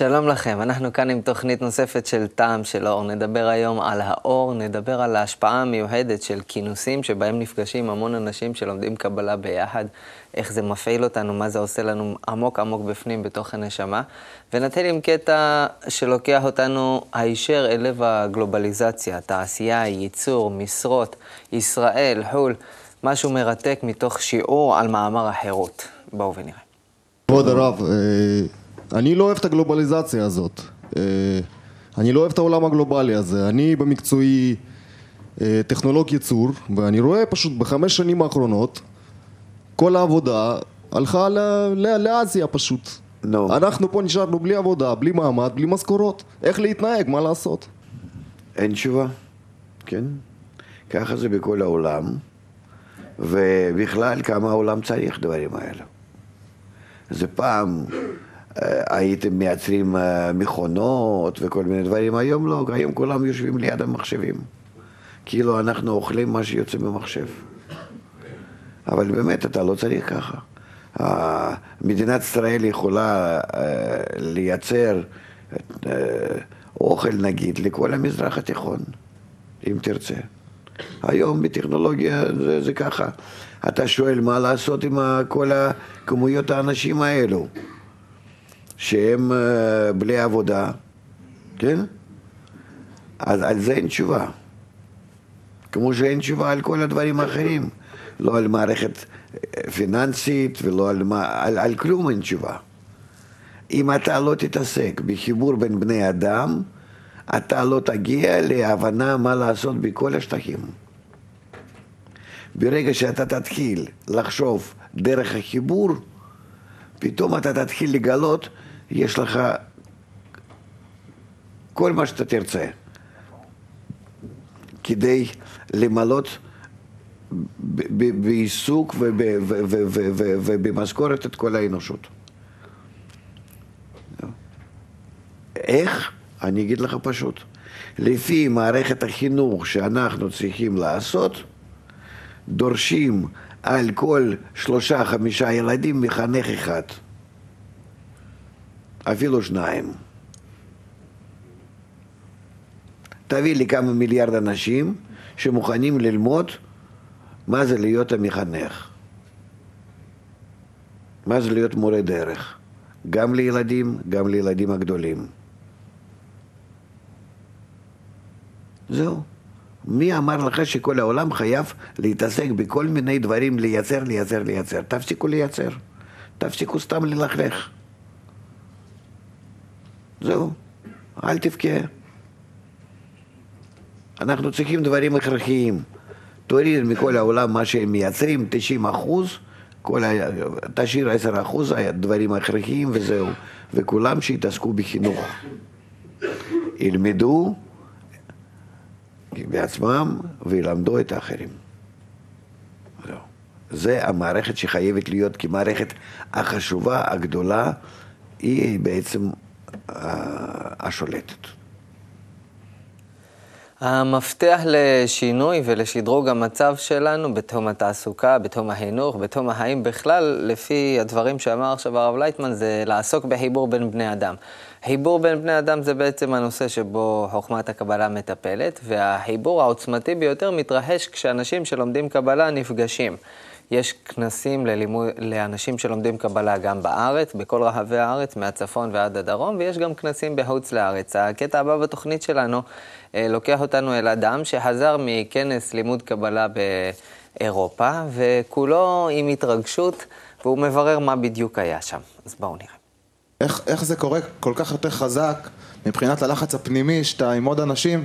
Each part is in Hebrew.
שלום לכם, אנחנו כאן עם תוכנית נוספת של טעם של אור. נדבר היום על האור, נדבר על ההשפעה המיוחדת של כינוסים שבהם נפגשים המון אנשים שלומדים קבלה ביחד, איך זה מפעיל אותנו, מה זה עושה לנו עמוק עמוק בפנים בתוך הנשמה. ונתחיל עם קטע שלוקח אותנו הישר אל לב הגלובליזציה, תעשייה, ייצור, משרות, ישראל, חו"ל, משהו מרתק מתוך שיעור על מאמר החירות. בואו ונראה. כבוד הרב, אה, אני לא אוהב את הגלובליזציה הזאת. אה, אני לא אוהב את העולם הגלובלי הזה. אני במקצועי אה, טכנולוג ייצור, ואני רואה פשוט בחמש שנים האחרונות, כל העבודה הלכה לאסיה פשוט. No. אנחנו פה נשארנו בלי עבודה, בלי מעמד, בלי משכורות. איך להתנהג, מה לעשות? אין תשובה, כן. ככה זה בכל העולם, ובכלל כמה העולם צריך דברים האלה. זה פעם הייתם מייצרים אה, מכונות וכל מיני דברים, היום לא, היום כולם יושבים ליד המחשבים. כאילו אנחנו אוכלים מה שיוצא במחשב. אבל באמת, אתה לא צריך ככה. מדינת ישראל יכולה אה, לייצר אוכל, נגיד, לכל המזרח התיכון, אם תרצה. היום בטכנולוגיה זה, זה ככה. אתה שואל מה לעשות עם כל הכמויות האנשים האלו. שהם אה, בלי עבודה, כן? אז על זה אין תשובה. כמו שאין תשובה על כל הדברים האחרים. לא על מערכת אה, פיננסית ולא על, מה, על, על כלום אין תשובה. אם אתה לא תתעסק בחיבור בין בני אדם, אתה לא תגיע להבנה מה לעשות בכל השטחים. ברגע שאתה תתחיל לחשוב דרך החיבור, פתאום אתה תתחיל לגלות יש לך כל מה שאתה תרצה כדי למלות בעיסוק ובמשכורת את כל האנושות. איך? אני אגיד לך פשוט. לפי מערכת החינוך שאנחנו צריכים לעשות, דורשים על כל שלושה חמישה ילדים מחנך אחד. אפילו שניים. תביא לי כמה מיליארד אנשים שמוכנים ללמוד מה זה להיות המחנך, מה זה להיות מורה דרך, גם לילדים, גם לילדים הגדולים. זהו. מי אמר לך שכל העולם חייב להתעסק בכל מיני דברים, לייצר, לייצר, לייצר? תפסיקו לייצר. תפסיקו סתם ללכלך. זהו, אל תבכה. אנחנו צריכים דברים הכרחיים. תוריד מכל העולם מה שהם מייצרים, 90 אחוז, כל ה... תשאיר 10 אחוז, דברים הכרחיים וזהו. וכולם שיתעסקו בחינוך. ילמדו בעצמם וילמדו את האחרים. זהו. זה המערכת שחייבת להיות כמערכת החשובה, הגדולה, היא בעצם השולטת. המפתח לשינוי ולשדרוג המצב שלנו בתחום התעסוקה, בתחום החינוך, בתחום החיים בכלל, לפי הדברים שאמר עכשיו הרב לייטמן, זה לעסוק בחיבור בין בני אדם. חיבור בין בני אדם זה בעצם הנושא שבו חוכמת הקבלה מטפלת, והחיבור העוצמתי ביותר מתרחש כשאנשים שלומדים קבלה נפגשים. יש כנסים ללימוד, לאנשים שלומדים קבלה גם בארץ, בכל רחבי הארץ, מהצפון ועד הדרום, ויש גם כנסים בחוץ לארץ. הקטע הבא בתוכנית שלנו אה, לוקח אותנו אל אדם שחזר מכנס לימוד קבלה באירופה, וכולו עם התרגשות, והוא מברר מה בדיוק היה שם. אז בואו נראה. איך, איך זה קורה כל כך יותר חזק מבחינת הלחץ הפנימי שאתה עם עוד אנשים,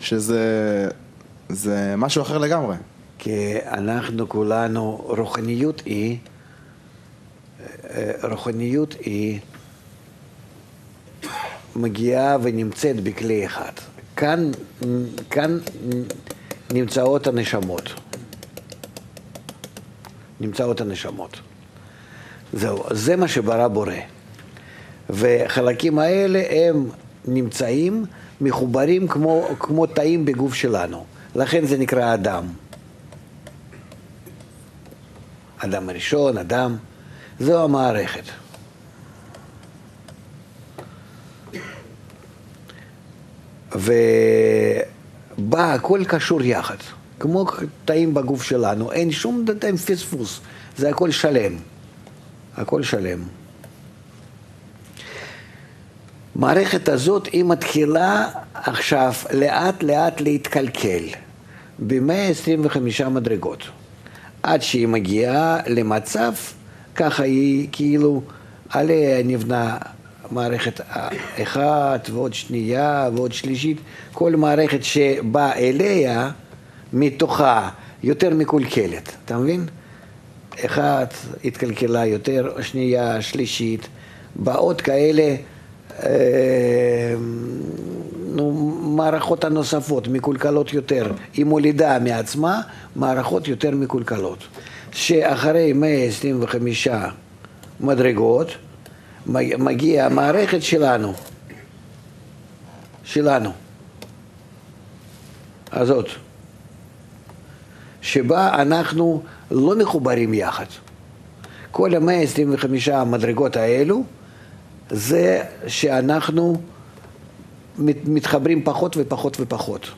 שזה משהו אחר לגמרי. כי אנחנו כולנו, רוחניות היא, רוחניות היא מגיעה ונמצאת בכלי אחד. כאן, כאן נמצאות הנשמות. נמצאות הנשמות. זהו, זה מה שברא בורא. וחלקים האלה הם נמצאים מחוברים כמו, כמו תאים בגוף שלנו. לכן זה נקרא אדם. אדם הראשון, אדם, זו המערכת. ובה הכל קשור יחד. כמו תאים בגוף שלנו, אין שום אין פספוס, זה הכל שלם. הכל שלם. המערכת הזאת היא מתחילה עכשיו לאט לאט להתקלקל ב-125 מדרגות עד שהיא מגיעה למצב, ככה היא כאילו עליה נבנה מערכת אחת ועוד שנייה ועוד שלישית, כל מערכת שבאה אליה מתוכה יותר מקולקלת, אתה מבין? אחת התקלקלה יותר, שנייה, שלישית, באות כאלה אה, מערכות הנוספות מקולקלות יותר, היא מולידה מעצמה מערכות יותר מקולקלות, שאחרי 125 מדרגות מגיעה המערכת שלנו, שלנו, הזאת, שבה אנחנו לא מחוברים יחד. כל ה-125 המדרגות האלו זה שאנחנו מתחברים פחות ופחות ופחות.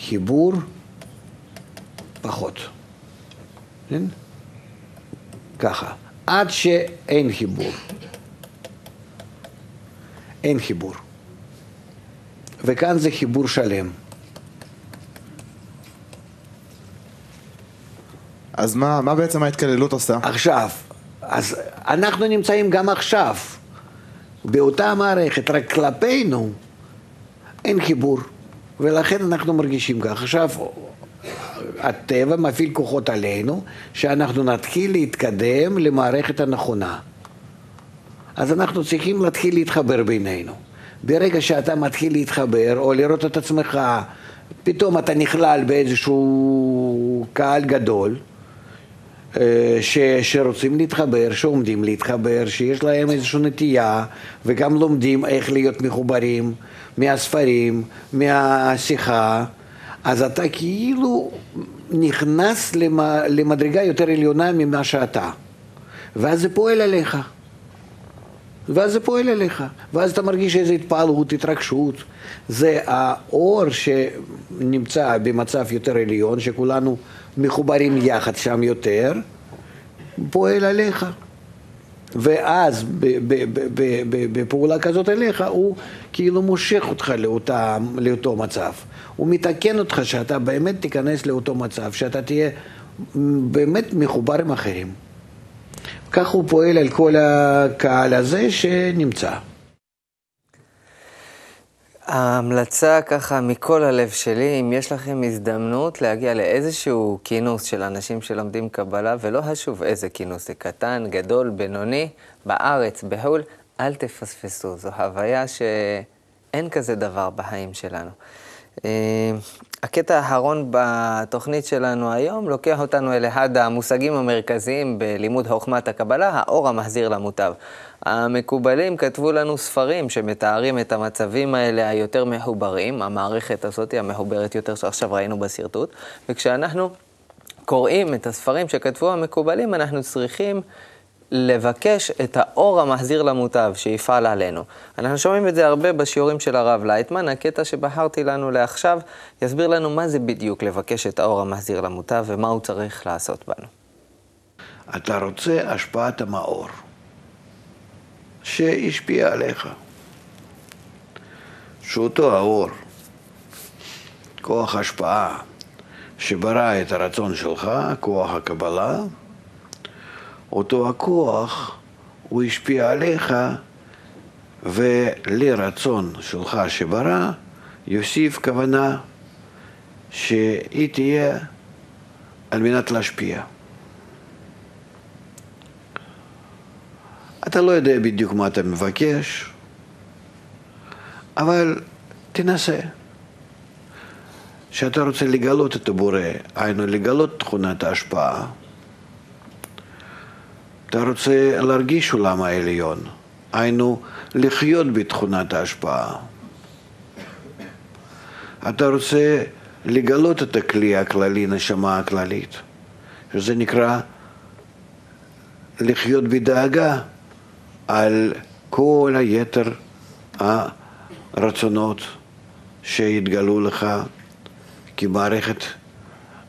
חיבור פחות. כן? ככה. עד שאין חיבור. אין חיבור. וכאן זה חיבור שלם. אז מה, מה בעצם ההתקללות עושה? עכשיו, אז אנחנו נמצאים גם עכשיו באותה מערכת, רק כלפינו אין חיבור, ולכן אנחנו מרגישים כך. עכשיו, הטבע מפעיל כוחות עלינו, שאנחנו נתחיל להתקדם למערכת הנכונה. אז אנחנו צריכים להתחיל להתחבר בינינו. ברגע שאתה מתחיל להתחבר, או לראות את עצמך, פתאום אתה נכלל באיזשהו קהל גדול, ש, שרוצים להתחבר, שעומדים להתחבר, שיש להם איזושהי נטייה וגם לומדים איך להיות מחוברים מהספרים, מהשיחה, אז אתה כאילו נכנס למדרגה יותר עליונה ממה שאתה, ואז זה פועל עליך. ואז זה פועל עליך, ואז אתה מרגיש איזו התפעלות, התרגשות. זה האור שנמצא במצב יותר עליון, שכולנו מחוברים יחד שם יותר, פועל עליך. ואז בפעולה כזאת אליך, הוא כאילו מושך אותך לאותה, לאותו מצב. הוא מתקן אותך שאתה באמת תיכנס לאותו מצב, שאתה תהיה באמת מחובר עם אחרים. כך הוא פועל על כל הקהל הזה שנמצא. ההמלצה ככה מכל הלב שלי, אם יש לכם הזדמנות להגיע לאיזשהו כינוס של אנשים שלומדים קבלה, ולא חשוב איזה כינוס, זה קטן, גדול, בינוני, בארץ, בחו"ל, אל תפספסו. זו הוויה שאין כזה דבר בחיים שלנו. הקטע האחרון בתוכנית שלנו היום לוקח אותנו אל אחד המושגים המרכזיים בלימוד חוכמת הקבלה, האור המחזיר למוטב. המקובלים כתבו לנו ספרים שמתארים את המצבים האלה היותר מחוברים, המערכת הזאת המחוברת יותר שעכשיו ראינו בשרטוט, וכשאנחנו קוראים את הספרים שכתבו המקובלים, אנחנו צריכים לבקש את האור המחזיר למוטב שיפעל עלינו. אנחנו שומעים את זה הרבה בשיעורים של הרב לייטמן, הקטע שבחרתי לנו לעכשיו יסביר לנו מה זה בדיוק לבקש את האור המחזיר למוטב ומה הוא צריך לעשות בנו. אתה רוצה השפעת המאור שהשפיע עליך, שאותו האור, כוח השפעה שברא את הרצון שלך, כוח הקבלה, אותו הכוח, הוא השפיע עליך, ולרצון שלך שברא, יוסיף כוונה שהיא תהיה על מנת להשפיע. אתה לא יודע בדיוק מה אתה מבקש, אבל תנסה. כשאתה רוצה לגלות את הבורא, היינו לגלות תכונת ההשפעה, אתה רוצה להרגיש עולם העליון, היינו לחיות בתכונת ההשפעה. אתה רוצה לגלות את הכלי הכללי, נשמה הכללית, שזה נקרא לחיות בדאגה על כל היתר הרצונות שהתגלו לך כמערכת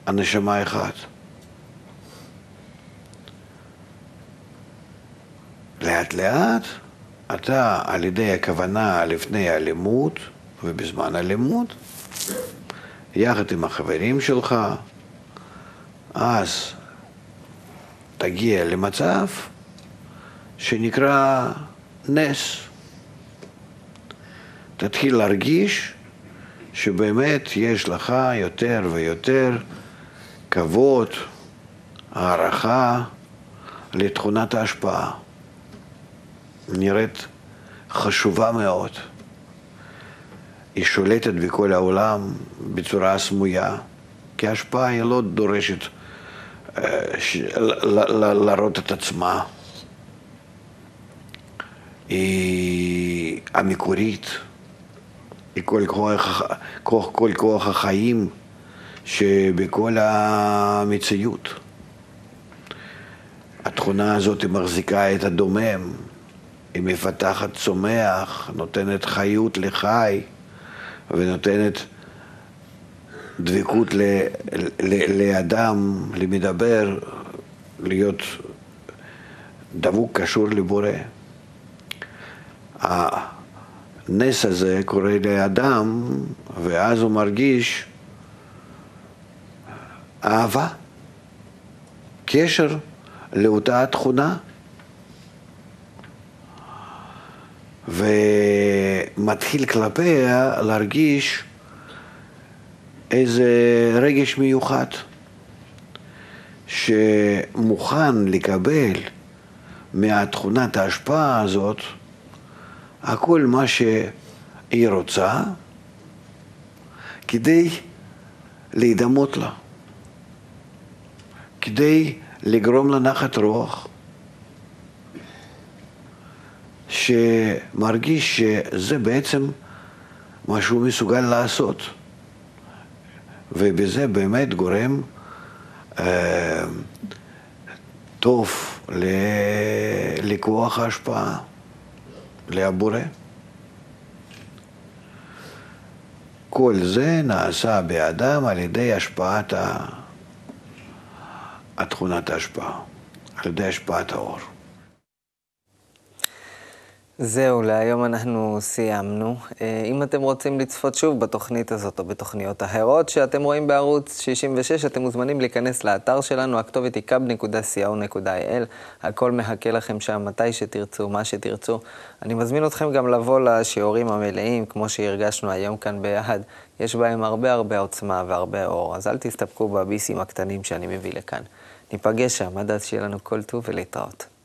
הנשמה אחת. לאט לאט אתה על ידי הכוונה לפני הלימוד ובזמן הלימוד, יחד עם החברים שלך, אז תגיע למצב שנקרא נס. תתחיל להרגיש שבאמת יש לך יותר ויותר כבוד, הערכה לתכונת ההשפעה. נראית חשובה מאוד. היא שולטת בכל העולם בצורה סמויה, כי ההשפעה היא לא דורשת אה, להראות את עצמה. היא המקורית, היא כל כוח, כל, כל כוח החיים שבכל המציאות. התכונה הזאת מחזיקה את הדומם, היא מפתחת צומח, נותנת חיות לחי ונותנת דבקות ל, ל, לאדם, למדבר, להיות דבוק קשור לבורא. הנס הזה קורה לאדם, ואז הוא מרגיש אהבה, קשר לאותה תכונה. ומתחיל כלפיה להרגיש איזה רגש מיוחד שמוכן לקבל מהתכונת ההשפעה הזאת הכל מה שהיא רוצה כדי להידמות לה, כדי לגרום לה נחת רוח. שמרגיש שזה בעצם מה שהוא מסוגל לעשות. ובזה באמת גורם אה, טוב ל... לכוח ההשפעה, לבורא. כל זה נעשה באדם על ידי השפעת ה... התכונת ההשפעה, על ידי השפעת האור. זהו, להיום אנחנו סיימנו. אה, אם אתם רוצים לצפות שוב בתוכנית הזאת או בתוכניות אחרות שאתם רואים בערוץ 66, אתם מוזמנים להיכנס לאתר שלנו, הכתובת היא kub.co.il. הכל מחכה לכם שם מתי שתרצו, מה שתרצו. אני מזמין אתכם גם לבוא לשיעורים המלאים, כמו שהרגשנו היום כאן ביחד. יש בהם הרבה הרבה עוצמה והרבה אור, אז אל תסתפקו בביסים הקטנים שאני מביא לכאן. ניפגש שם, עד אז שיהיה לנו כל טוב ולהתראות.